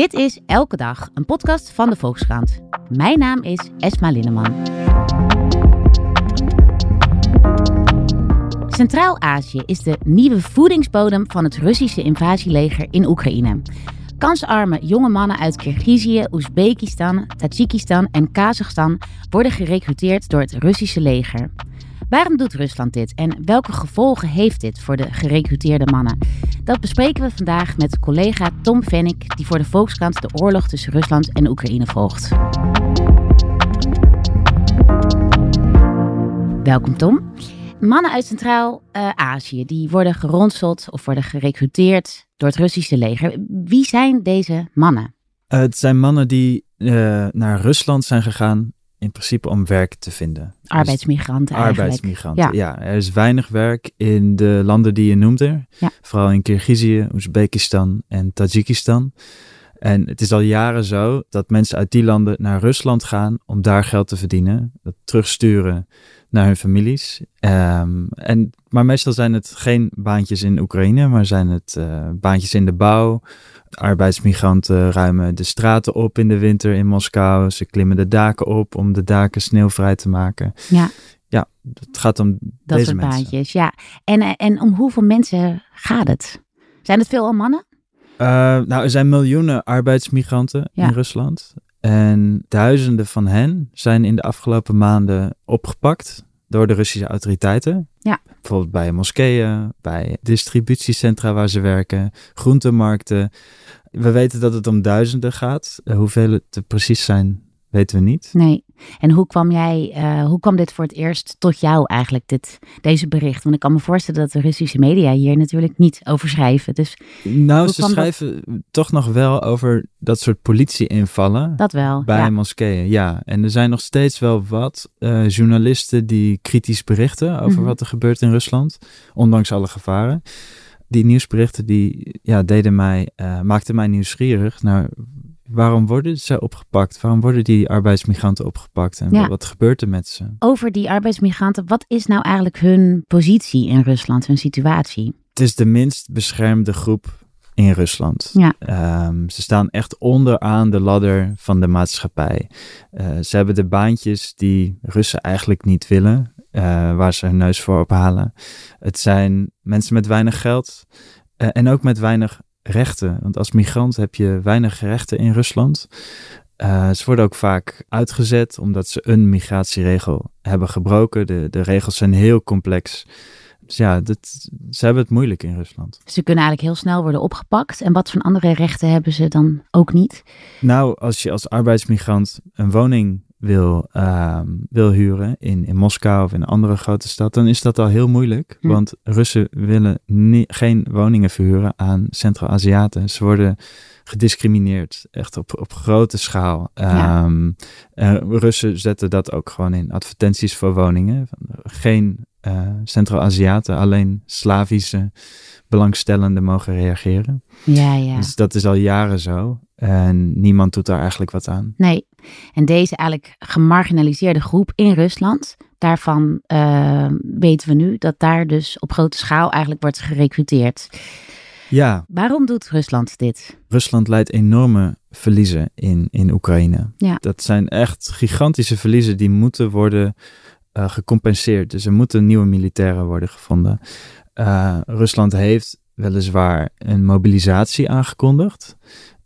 Dit is Elke Dag, een podcast van de Volkskrant. Mijn naam is Esma Linneman. Centraal-Azië is de nieuwe voedingsbodem van het Russische invasieleger in Oekraïne. Kansarme jonge mannen uit Kirgizië, Oezbekistan, Tajikistan en Kazachstan worden gerecruiteerd door het Russische leger. Waarom doet Rusland dit en welke gevolgen heeft dit voor de gerecruiteerde mannen? Dat bespreken we vandaag met collega Tom Vennik, die voor de Volkskrant de oorlog tussen Rusland en Oekraïne volgt. Welkom Tom. Mannen uit Centraal-Azië die worden geronseld of worden gerecruiteerd door het Russische leger. Wie zijn deze mannen? Uh, het zijn mannen die uh, naar Rusland zijn gegaan in principe om werk te vinden. Arbeidsmigranten dus Arbeidsmigranten, ja. ja. Er is weinig werk in de landen die je noemde. Ja. Vooral in Kirgizië, Oezbekistan en Tajikistan. En het is al jaren zo dat mensen uit die landen naar Rusland gaan om daar geld te verdienen. Dat terugsturen naar hun families. Um, en, maar meestal zijn het geen baantjes in Oekraïne, maar zijn het uh, baantjes in de bouw. Arbeidsmigranten ruimen de straten op in de winter in Moskou. Ze klimmen de daken op om de daken sneeuwvrij te maken. Ja. Ja, het gaat om dat deze soort mensen. baantjes. Ja. En, eh, en om hoeveel mensen gaat het? Zijn het veel al mannen? Uh, nou, er zijn miljoenen arbeidsmigranten Ja. in Rusland. En duizenden van hen zijn in de afgelopen maanden opgepakt door de Russische autoriteiten. Ja. Bijvoorbeeld bij moskeeën, bij distributiecentra waar ze werken, groentemarkten. We weten dat het om duizenden gaat. Uh, hoeveel het er precies zijn, weten we niet. Nee. En hoe kwam jij, uh, hoe kwam dit voor het eerst tot jou eigenlijk, dit, deze bericht? Want ik kan me voorstellen dat de Russische media hier natuurlijk niet over schrijven. Dus Nou, ze dat- schrijven toch nog wel over dat soort politieinvallen. dat wel. Bij ja. moskeeën, ja. En er zijn nog steeds wel wat eh, journalisten die kritisch berichten over Mhm. wat er gebeurt in Rusland, ondanks alle gevaren. Die nieuwsberichten die ja, deden mij, eh, maakten mij nieuwsgierig naar waarom worden ze opgepakt? Waarom worden die arbeidsmigranten opgepakt? En Ja. wat gebeurt er met ze? Over die arbeidsmigranten, wat is nou eigenlijk hun positie in Rusland, hun situatie? Het is de minst beschermde groep in Rusland. Ja. Ehm, ze staan echt onderaan de ladder van de maatschappij. Eh, ze hebben de baantjes die Russen eigenlijk niet willen, eh, waar ze hun neus voor ophalen. Het zijn mensen met weinig geld eh, en ook met weinig rechten. Want als migrant heb je weinig rechten in Rusland. Eh, ze worden ook vaak uitgezet omdat ze een migratieregel hebben gebroken. De, de regels zijn heel complex. Dus ja, dat, ze hebben het moeilijk in Rusland. Ze kunnen eigenlijk heel snel worden opgepakt. En wat voor andere rechten hebben ze dan ook niet? Nou, als je als arbeidsmigrant een woning wil, ehm, wil huren in, in Moskou of in een andere grote stad, dan is dat al heel moeilijk. Hm. Want Russen willen geen woningen verhuren aan Centraal-Aziaten. Ze worden gediscrimineerd, echt op, op grote schaal. Ja. Ehm, eh, Russen zetten dat ook gewoon in advertenties voor woningen. Geen eh, Centraal-Aziaten, alleen Slavische belangstellenden mogen reageren. Ja, ja. Dus dat is al jaren zo. En niemand doet daar eigenlijk wat aan. Nee. En deze eigenlijk gemarginaliseerde groep in Rusland, daarvan eh, weten we nu dat daar dus op grote schaal eigenlijk wordt gerecruiteerd. Ja, Waarom doet Rusland dit? Rusland leidt enorme verliezen in, in Oekraïne. Ja. Dat zijn echt gigantische verliezen die moeten worden eh, gecompenseerd. Dus er moeten nieuwe militairen worden gevonden. Eh, Rusland heeft weliswaar een mobilisatie aangekondigd.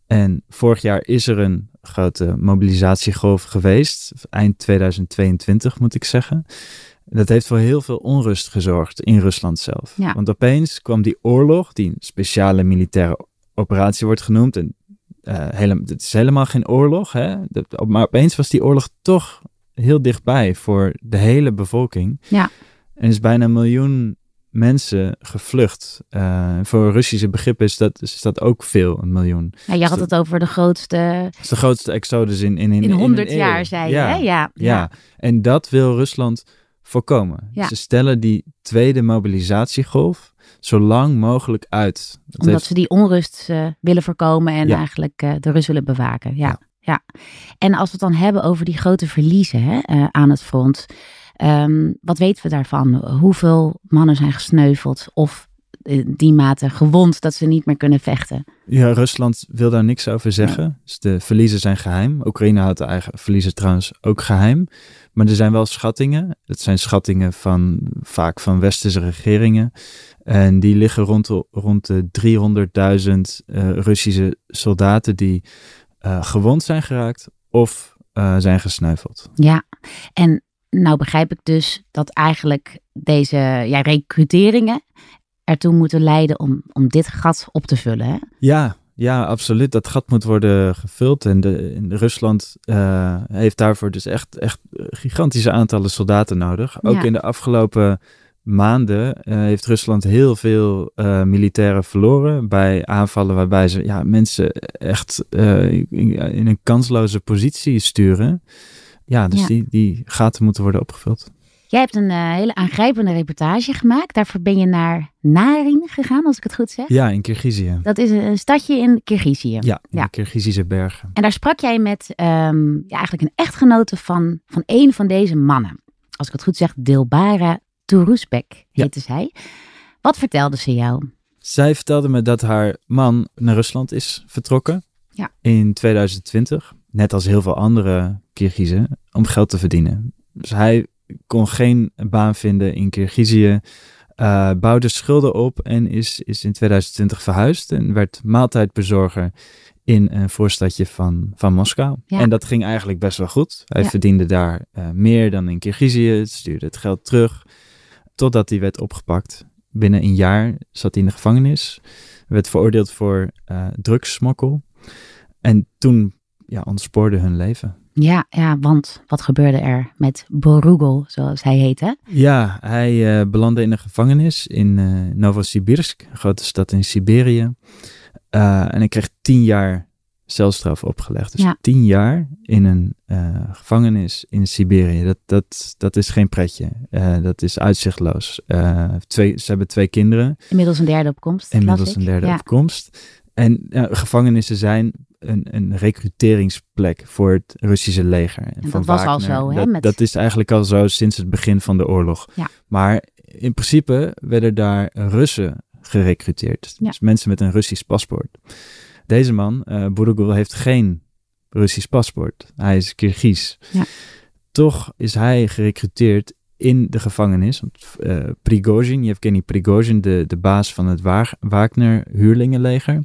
En vorig jaar is er een grote mobilisatiegolf geweest. Eind 2022 moet ik zeggen. Dat heeft voor heel veel onrust gezorgd in Rusland zelf. Ja. Want opeens kwam die oorlog, die een speciale militaire operatie wordt genoemd. En eh, hele, het is helemaal geen oorlog, hè? Dat- maar opeens was die oorlog toch heel dichtbij voor de hele bevolking. Ja. En is bijna een miljoen mensen gevlucht. Uh, voor Russische begrippen is dat, is dat ook veel, een miljoen. Ja, je had het over de grootste... Is de grootste exodus in In, in, in 100 jaar, zei je, ja, hè? Ja, ja. en dat wil Rusland voorkomen. Ze stellen die tweede mobilisatiegolf zo lang mogelijk uit. Omdat ze die onrust uh, willen voorkomen en eigenlijk uh, de rust willen bewaken. Ja. ja. En als we het dan hebben over die grote verliezen hè, uh, aan het front. Um, wat weten we daarvan? Hoeveel mannen zijn gesneuveld of die mate gewond dat ze niet meer kunnen vechten? Ja, Rusland wil daar niks over zeggen. Dus de verliezen zijn geheim. Oekraïne houdt de eigen verliezen trouwens ook geheim. Maar er zijn wel schattingen. Het zijn schattingen van vaak van westerse regeringen. En die liggen rond de, rond de 300.000 uh, Russische soldaten die uh, gewond zijn geraakt of uh, zijn gesneuveld. Ja, en nou begrijp ik dus dat eigenlijk deze ja, recruteringen ertoe moeten leiden om, om dit gat op te vullen. Hè? Ja, ja, absoluut. Dat gat moet worden gevuld. En, de, in Rusland uh, heeft daarvoor dus echt, echt gigantische aantallen soldaten nodig. Ook ja. in de afgelopen maanden uh, heeft Rusland heel veel uh, militairen verloren bij aanvallen waarbij ze ja, mensen echt uh, in, in, een kansloze positie sturen. Ja, dus ja. Die, die gaten moeten worden opgevuld. Jij hebt een hele aangrijpende reportage gemaakt. Daarvoor ben je naar Narin gegaan, als ik het goed zeg. Ja, in Kirgizië. Dat is een stadje in Kirgizië. Ja, in ja. de Kirgizische bergen. En daar sprak jij met um, ja, eigenlijk een echtgenote van, van een van deze mannen. Als ik het goed zeg, Dilbara Turusbek heette ja. zij. Wat vertelde ze jou? Zij vertelde me dat haar man naar Rusland is vertrokken ja. in 2020. Net als heel veel andere Kirgizen, om geld te verdienen. Dus hij kon geen baan vinden in Kirgizië, uh, bouwde schulden op en is, is in 2020 verhuisd en werd maaltijdbezorger in een voorstadje van, van Moskou. Ja. En dat ging eigenlijk best wel goed. Hij Ja. verdiende daar uh, meer dan in Kirgizië, stuurde het geld terug, totdat hij werd opgepakt. Binnen een jaar zat hij in de gevangenis, werd veroordeeld voor uh, drugssmokkel. En toen ja, ontspoorde hun leven. Ja, ja, want wat gebeurde er met Borugel, zoals hij heette? Ja, hij uh, belandde in een gevangenis in uh, Novosibirsk, een grote stad in Siberië. Uh, en hij kreeg tien jaar celstraf opgelegd. Dus Ja. tien jaar in een gevangenis in Siberië. Dat, dat, dat is geen pretje. dat is uitzichtloos. twee, ze hebben twee kinderen. Inmiddels een derde opkomst. Inmiddels een derde ja. opkomst. En gevangenissen zijn een, een recruteringsplek voor het Russische leger. En dat was al zo, hè, Dat, met- dat is eigenlijk al zo sinds het begin van de oorlog. Ja. Maar in principe werden daar Russen gerecruiteerd. Dus mensen met een Russisch paspoort. Deze man, uh, Burugul, heeft geen Russisch paspoort. Hij is Kirgiz. Ja. Toch is hij gerecruiteerd in de gevangenis. Want uh, Prigozhin, Yevgeny Prigozhin, de, de baas van het Wa- Wagner-huurlingenleger,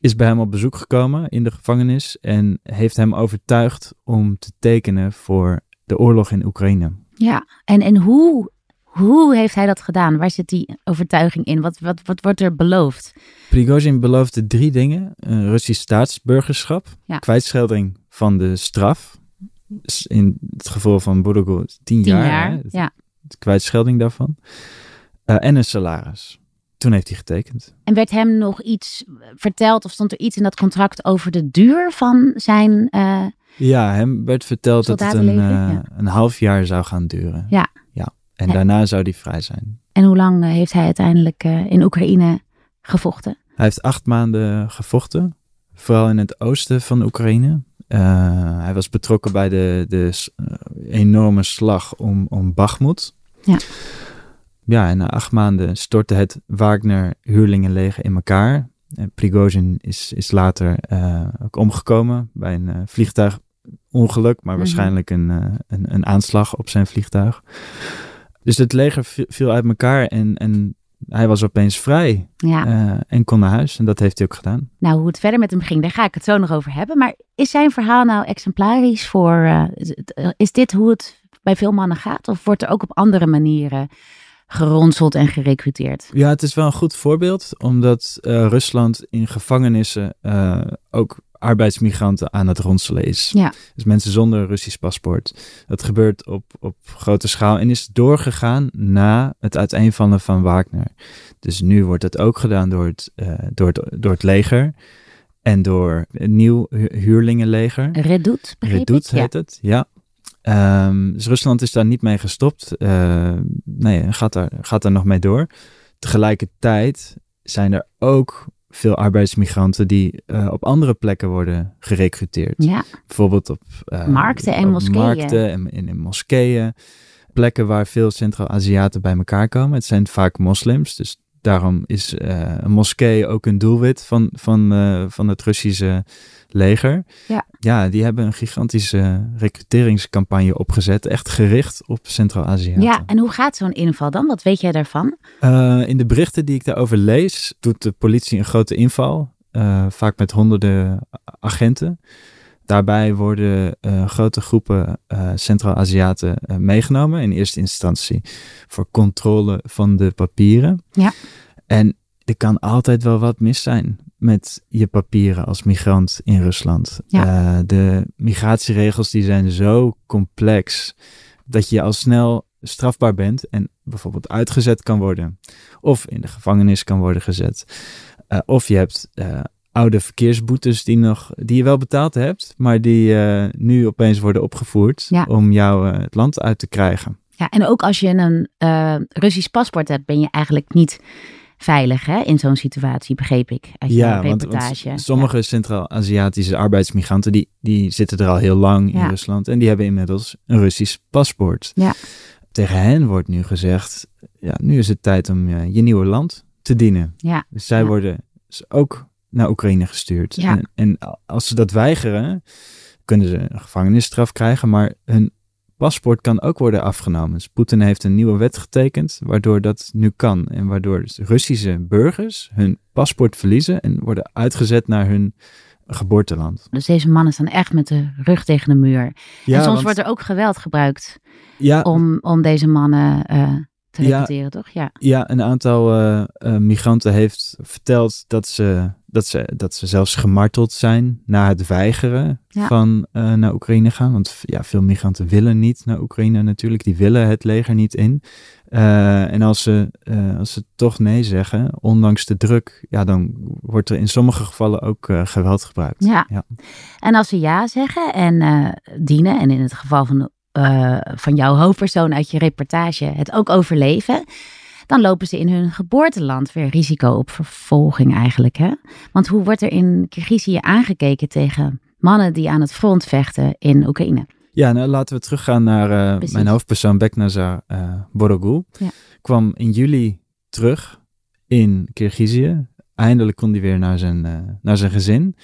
is bij hem op bezoek gekomen in de gevangenis en heeft hem overtuigd om te tekenen voor de oorlog in Oekraïne. Ja, en, en hoe, hoe heeft hij dat gedaan? Waar zit die overtuiging in? Wat, wat, wat wordt er beloofd? Prigozhin beloofde drie dingen. Een Russisch staatsburgerschap, Ja. kwijtschelding van de straf. In het geval van Burugul tien, Tien jaar, ja. de kwijtschelding daarvan. Uh, en een salaris. Toen heeft hij getekend. En werd hem nog iets verteld of stond er iets in dat contract over de duur van zijn... eh, Ja, hem werd verteld dat het een, uh, ja. een half jaar zou gaan duren. Ja. En daarna zou hij vrij zijn. en hoe lang eh, heeft hij uiteindelijk eh, in Oekraïne gevochten? Hij heeft acht maanden gevochten, vooral in het oosten van Oekraïne. Uh, hij was betrokken bij de, de enorme slag om, om. Ja. Ja, en na acht maanden stortte het Wagner-huurlingenleger in elkaar. En Prigozhin is, is later uh, ook omgekomen bij een uh, vliegtuigongeluk, maar Mhm. waarschijnlijk een, een, een aanslag op zijn vliegtuig. Dus het leger vi- viel uit elkaar en, en hij was opeens vrij Ja. uh, en kon naar huis. En dat heeft hij ook gedaan. Nou, hoe het verder met hem ging, daar ga ik het zo nog over hebben. Maar is zijn verhaal nou exemplarisch voor... eh, is dit hoe het bij veel mannen gaat? Of wordt er ook op andere manieren geronseld en gerecruiteerd? Ja, het is wel een goed voorbeeld, omdat uh, Rusland in gevangenissen uh, ook arbeidsmigranten aan het ronselen is. Ja. Dus mensen zonder Russisch paspoort. Dat gebeurt op, op grote schaal en is doorgegaan na het uiteenvallen van Wagner. Dus nu wordt het ook gedaan door het, uh, door het, door het leger en door een nieuw huurlingenleger. Redout, Redout heet het, ja. Um, dus Rusland is daar niet mee gestopt. Uh, nee, gaat daar, gaat daar nog mee door. Tegelijkertijd zijn er ook veel arbeidsmigranten die uh, op andere plekken worden gerecruiteerd. Ja. Bijvoorbeeld op uh, markten en moskeeën. Markten en in, in moskeeën. Plekken waar veel Centraal-Aziaten bij elkaar komen. Het zijn vaak moslims, dus daarom is uh, een moskee ook een doelwit van, van, van het Russische leger. Ja. ja, die hebben een gigantische recruteringscampagne opgezet. Echt gericht op Centraal-Azië. Ja, en hoe gaat zo'n inval dan? Wat weet jij daarvan? Uh, in de berichten die ik daarover lees, doet de politie een grote inval. Vaak met honderden agenten. Daarbij worden uh, grote groepen Centraal-Aziaten meegenomen in eerste instantie voor controle van de papieren. Ja. En er kan altijd wel wat mis zijn met je papieren als migrant in Rusland. Ja. Uh, de migratieregels die zijn zo complex dat je al snel strafbaar bent en bijvoorbeeld uitgezet kan worden. Of in de gevangenis kan worden gezet. Uh, of je hebt uh, oude verkeersboetes die, nog, die je wel betaald hebt, maar die nu opeens worden opgevoerd ja. om jou het land uit te krijgen. Ja, en ook als je een Russisch paspoort hebt, ben je eigenlijk niet veilig hè, in zo'n situatie, begreep ik uit ja, reportage. Want, sommige Centraal-Aziatische arbeidsmigranten die, die zitten er al heel lang in ja. Rusland en die hebben inmiddels een Russisch paspoort. Ja. Tegen hen wordt nu gezegd, ja, nu is het tijd om je nieuwe land te dienen. Ja. Dus zij ja. worden ook naar Oekraïne gestuurd. Ja. En, en als ze dat weigeren, kunnen ze een gevangenisstraf krijgen, maar hun paspoort kan ook worden afgenomen. Dus Poetin heeft een nieuwe wet getekend, waardoor dat nu kan. En waardoor dus Russische burgers hun paspoort verliezen en worden uitgezet naar hun geboorteland. Dus deze mannen staan echt met de rug tegen de muur. Ja, en soms want- wordt er ook geweld gebruikt Ja, om, om deze mannen eh, te Ja. toch? Ja. ja, een aantal eh, eh, migranten heeft verteld dat ze, dat, ze, dat ze zelfs gemarteld zijn na het weigeren Ja. van eh, naar Oekraïne gaan. Want ja, veel migranten willen niet naar Oekraïne natuurlijk. Die willen het leger niet in. En als ze, als ze toch nee zeggen, ondanks de druk, ja, dan wordt er in sommige gevallen ook geweld gebruikt. Ja. Ja. En als ze ja zeggen en dienen, en in het geval van, eh, van jouw hoofdpersoon uit je reportage het ook overleven, dan lopen ze in hun geboorteland weer risico op vervolging eigenlijk. Hè? Want hoe wordt er in Kirgizië aangekeken tegen mannen die aan het front vechten in Oekraïne? Ja, nou laten we teruggaan naar eh, mijn hoofdpersoon Beknazar uh, Borogul. Ja. Kwam in juli terug in Kirgizië. Eindelijk kon hij weer naar zijn, eh, naar zijn gezin.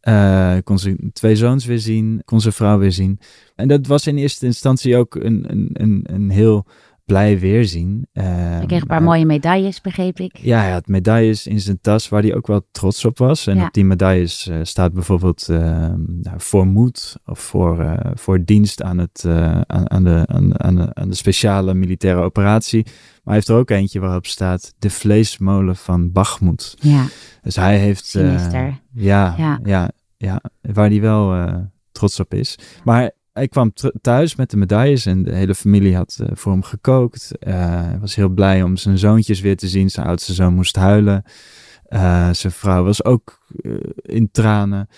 Eh, kon zijn twee zoons weer zien, kon zijn vrouw weer zien. En dat was in eerste instantie ook een, een, een, een heel blij weerzien. Eh, Hij kreeg een paar mooie medailles, begreep ik. ja, hij had medailles in zijn tas waar hij ook wel trots op was. En Ja. op die medailles eh, staat bijvoorbeeld eh, nou, voor moed of voor, eh, voor dienst aan, het, eh, aan, aan, de, aan, aan, de, aan de speciale militaire operatie. Maar hij heeft er ook eentje waarop staat de vleesmolen van Bachmoed. Ja, Dus hij heeft... ja, Ja. ja. Ja, waar hij wel trots op is. Maar hij kwam thuis met de medailles en de hele familie had eh, voor hem gekookt. Eh, hij was heel blij om zijn zoontjes weer te zien. Zijn oudste zoon moest huilen. Eh, zijn vrouw was ook in tranen.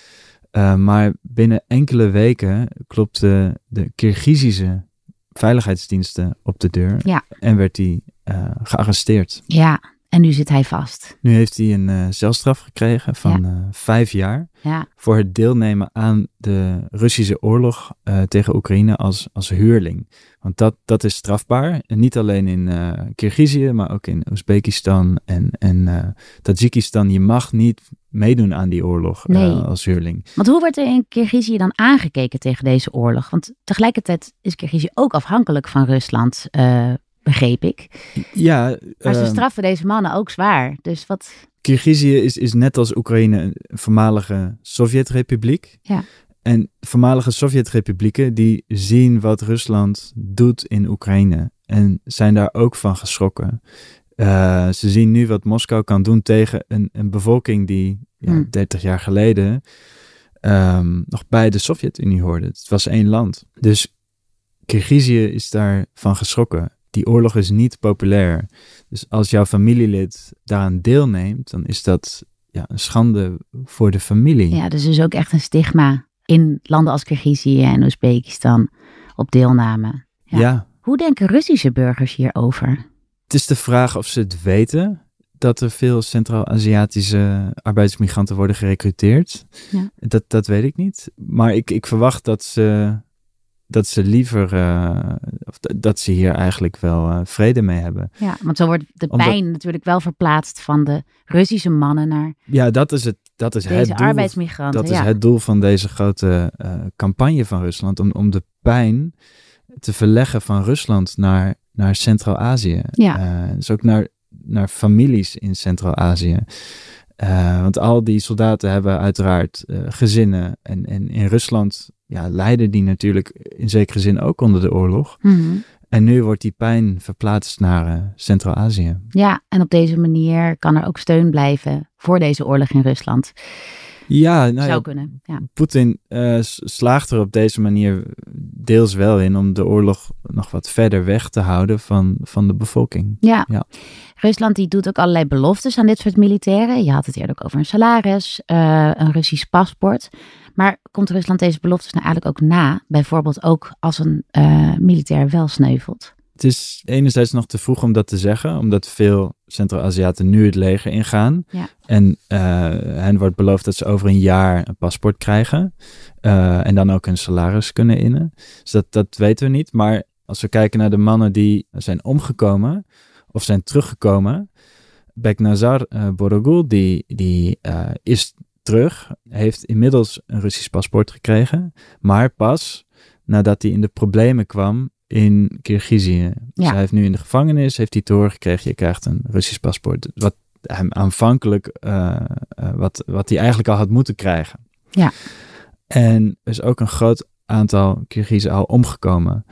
Maar binnen enkele weken klopte de Kirgizische veiligheidsdiensten op de deur. Ja. En werd hij gearresteerd. Ja, en nu zit hij vast. Nu heeft hij een eh, celstraf gekregen van eh, vijf jaar Ja, voor het deelnemen aan de Russische oorlog eh, tegen Oekraïne als, als huurling. Want dat, dat is strafbaar. En niet alleen in eh Kirgizië, maar ook in Oezbekistan en, en eh, Tajikistan. Je mag niet meedoen aan die oorlog eh, Nee. als huurling. Want hoe wordt er in Kirgizië dan aangekeken tegen deze oorlog? Want tegelijkertijd is Kirgizië ook afhankelijk van Rusland, eh, begreep ik. Ja, Maar ze eh, straffen deze mannen ook zwaar. Dus wat... Kirgizië is, is net als Oekraïne een voormalige Sovjetrepubliek. Ja. En voormalige Sovjetrepublieken die zien wat Rusland doet in Oekraïne en zijn daar ook van geschrokken. Eh, ze zien nu wat Moskou kan doen tegen een, een bevolking die ja, Hmm. 30 jaar geleden ehm, nog bij de Sovjet-Unie hoorden. Het was één land. Dus Kirgizië is daarvan geschrokken. Die oorlog is niet populair. Dus als jouw familielid daaraan deelneemt, dan is dat ja, een schande voor de familie. Ja, dus er is ook echt een stigma in landen als Kirgizië en Oezbekistan op deelname. Ja. Hoe denken Russische burgers hierover? Het is de vraag of ze het weten dat er veel Centraal-Aziatische arbeidsmigranten worden gerecruiteerd. Ja. Dat, dat weet ik niet. Maar ik, ik verwacht dat ze, dat ze liever, uh, dat ze hier eigenlijk wel uh, vrede mee hebben. Ja, want zo wordt de pijn natuurlijk wel verplaatst van de Russische mannen naar. Ja, dat is het. Dat is het doel, arbeidsmigranten. Dat is het doel van deze grote uh, campagne van Rusland. Om, om de pijn te verleggen van Rusland naar, naar Centraal-Azië. Ja. dus ook naar naar families in Centraal-Azië. Uh, want al die soldaten hebben uiteraard uh, gezinnen. En, en in Rusland ja, lijden die natuurlijk in zekere zin ook onder de oorlog. Mm -hmm. En nu wordt die pijn verplaatst naar uh, Centraal-Azië. Ja, en op deze manier kan er ook steun blijven voor deze oorlog in Rusland. Ja, nou Zou kunnen. Ja. Poetin uh, slaagt er op deze manier deels wel in om de oorlog nog wat verder weg te houden van, van de bevolking. Ja. Ja. Rusland die doet ook allerlei beloftes aan dit soort militairen. Je had het eerder ook over een salaris, uh, een Russisch paspoort. Maar komt Rusland deze beloftes nou eigenlijk ook na? Bijvoorbeeld ook als een uh, militair wel sneuvelt? Het is enerzijds nog te vroeg om dat te zeggen, omdat veel Centraal-Aziaten nu het leger ingaan. Ja. En uh, hen wordt beloofd dat ze over een jaar een paspoort krijgen uh, en dan ook een salaris kunnen innen. Dus dat, dat weten we niet. Maar als we kijken naar de mannen die zijn omgekomen of zijn teruggekomen, Beknazar uh, Borogul, die, die is terug, heeft inmiddels een Russisch paspoort gekregen, maar pas nadat hij in de problemen kwam in Kirgizië. Dus hij heeft nu in de gevangenis, heeft hij te horen gekregen, je krijgt een Russisch paspoort. Wat hem aanvankelijk, uh, uh, wat, wat hij eigenlijk al had moeten krijgen. Ja. En er is ook een groot aantal Kirgizen al omgekomen.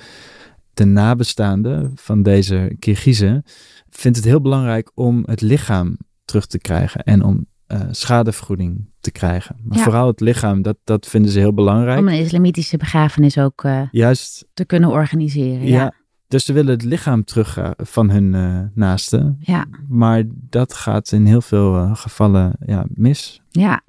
De nabestaanden van deze Kirgizen vindt het heel belangrijk om het lichaam terug te krijgen en om uh, schadevergoeding te krijgen. Maar Ja. vooral het lichaam, dat, dat vinden ze heel belangrijk. Om een islamitische begrafenis ook uh, Juist te kunnen organiseren. Ja. Ja, dus ze willen het lichaam terug uh, van hun uh, naasten. Ja. Maar dat gaat in heel veel gevallen ja, mis. ja.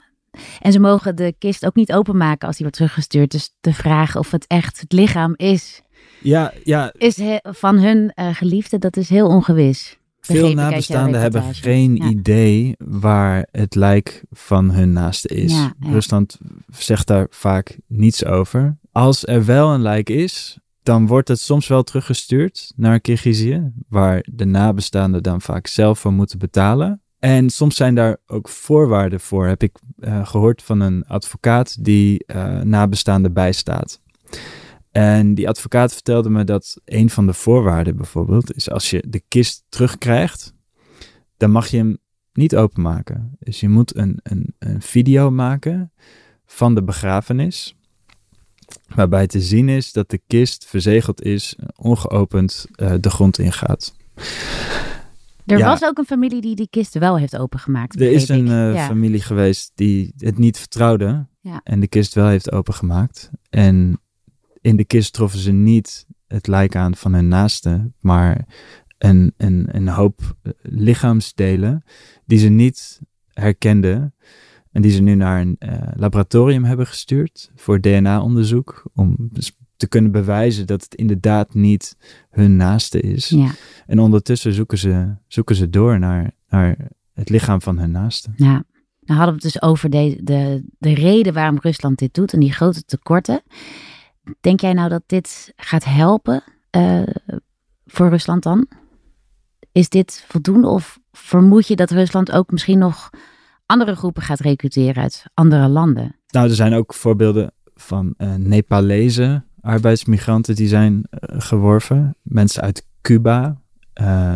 En ze mogen de kist ook niet openmaken als die wordt teruggestuurd. Dus de vraag of het echt het lichaam is, Ja, ja is van hun geliefde, dat is heel ongewis. Veel nabestaanden hebben geen Ja. idee waar het lijk van hun naaste is. Ja, ja. Rusland zegt daar vaak niets over. Als er wel een lijk is, dan wordt het soms wel teruggestuurd naar Kirgizië, waar de nabestaanden dan vaak zelf voor moeten betalen. En soms zijn daar ook voorwaarden voor, heb ik eh, gehoord van een advocaat die eh, nabestaanden bijstaat. En die advocaat vertelde me dat een van de voorwaarden bijvoorbeeld is als je de kist terugkrijgt, dan mag je hem niet openmaken. Dus je moet een, een, een video maken van de begrafenis, waarbij te zien is dat de kist verzegeld is, ongeopend uh, de grond ingaat. Er Ja. was ook een familie die die kist wel heeft opengemaakt. Er is een uh, Ja. familie geweest die het niet vertrouwde Ja. en de kist wel heeft opengemaakt. En in de kist troffen ze niet het lijk aan van hun naaste, maar een, een, een hoop eh, lichaamsdelen die ze niet herkenden. En die ze nu naar een eh, laboratorium hebben gestuurd voor DNA-onderzoek. Om te kunnen bewijzen dat het inderdaad niet hun naaste is. Ja. En ondertussen zoeken ze, zoeken ze door naar, naar het lichaam van hun naaste. Ja, dan hadden we het dus over de, de, de reden waarom Rusland dit doet en die grote tekorten. Denk jij nou dat dit gaat helpen eh, voor Rusland dan? Is dit voldoende of vermoed je dat Rusland ook misschien nog andere groepen gaat recruteren uit andere landen? Nou, er zijn ook voorbeelden van uh, Nepalese arbeidsmigranten die zijn uh, geworven. Mensen uit Cuba.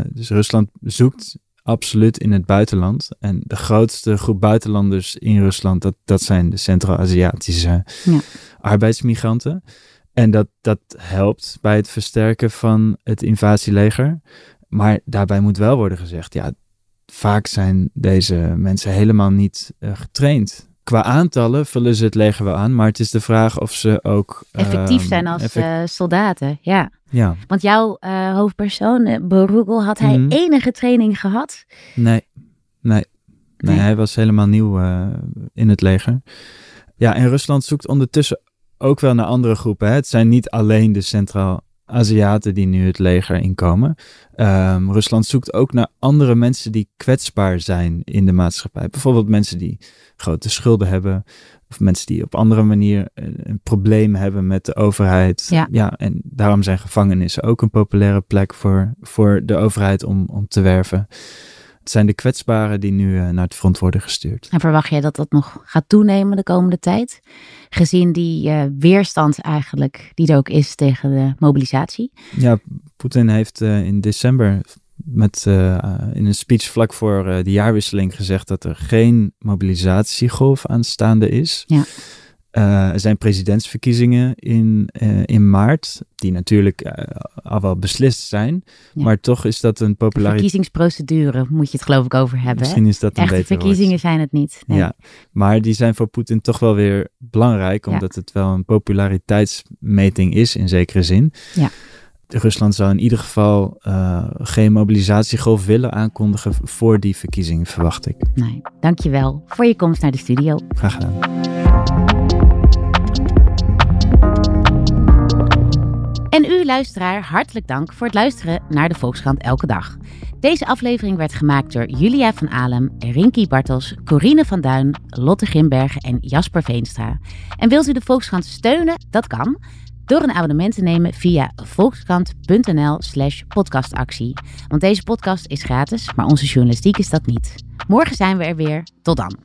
Dus Rusland zoekt absoluut in het buitenland. En de grootste groep buitenlanders in Rusland, dat, dat zijn de Centraal-Aziatische Ja. arbeidsmigranten. En dat, dat helpt bij het versterken van het invasieleger. Maar daarbij moet wel worden gezegd, ja, vaak zijn deze mensen helemaal niet uh, getraind qua aantallen vullen ze het leger wel aan, maar het is de vraag of ze ook effectief ehm, zijn als uh, soldaten. Ja. ja. Want jouw uh, hoofdpersoon, uh, had hij mhm. enige training gehad? Nee, nee. Nee, hij was helemaal nieuw in het leger. Ja, en Rusland zoekt ondertussen ook wel naar andere groepen. Hè. Het zijn niet alleen de Centraal Aziaten die nu het leger inkomen. Um, Rusland zoekt ook naar andere mensen die kwetsbaar zijn in de maatschappij. Bijvoorbeeld mensen die grote schulden hebben. Of mensen die op andere manier een probleem hebben met de overheid. Ja. ja en daarom zijn gevangenissen ook een populaire plek voor, voor de overheid om, om te werven. Het zijn de kwetsbaren die nu uh, naar het front worden gestuurd. En verwacht jij dat dat nog gaat toenemen de komende tijd? Gezien die uh, weerstand eigenlijk die er ook is tegen de mobilisatie? Ja, Poetin heeft uh, in december met, in een speech vlak voor de jaarwisseling gezegd dat er geen mobilisatiegolf aanstaande is. Ja. Uh, er zijn presidentsverkiezingen in, uh, in maart, die natuurlijk uh, al wel beslist zijn. Maar toch is dat een populariteit. Verkiezingsprocedure moet je het geloof ik over hebben. Misschien is dat een Echte verkiezingen zijn het niet. Nee. Ja, maar die zijn voor Poetin toch wel weer belangrijk, omdat het wel een populariteitsmeting is in zekere zin. Ja. Rusland zou in ieder geval geen mobilisatiegolf willen aankondigen voor die verkiezingen, verwacht ik. Nee, dankjewel voor je komst naar de studio. Graag gedaan. Luisteraar, hartelijk dank voor het luisteren naar de Volkskrant Elke Dag. Deze aflevering werd gemaakt door Julia van Alem, Rinky Bartels, Corine van Duin, Lotte Grimbergen en Jasper Veenstra. En wilt u de Volkskrant steunen? Dat kan door een abonnement te nemen via volkskrant.nl/slash podcastactie. Want deze podcast is gratis, maar onze journalistiek is dat niet. Morgen zijn we er weer. Tot dan.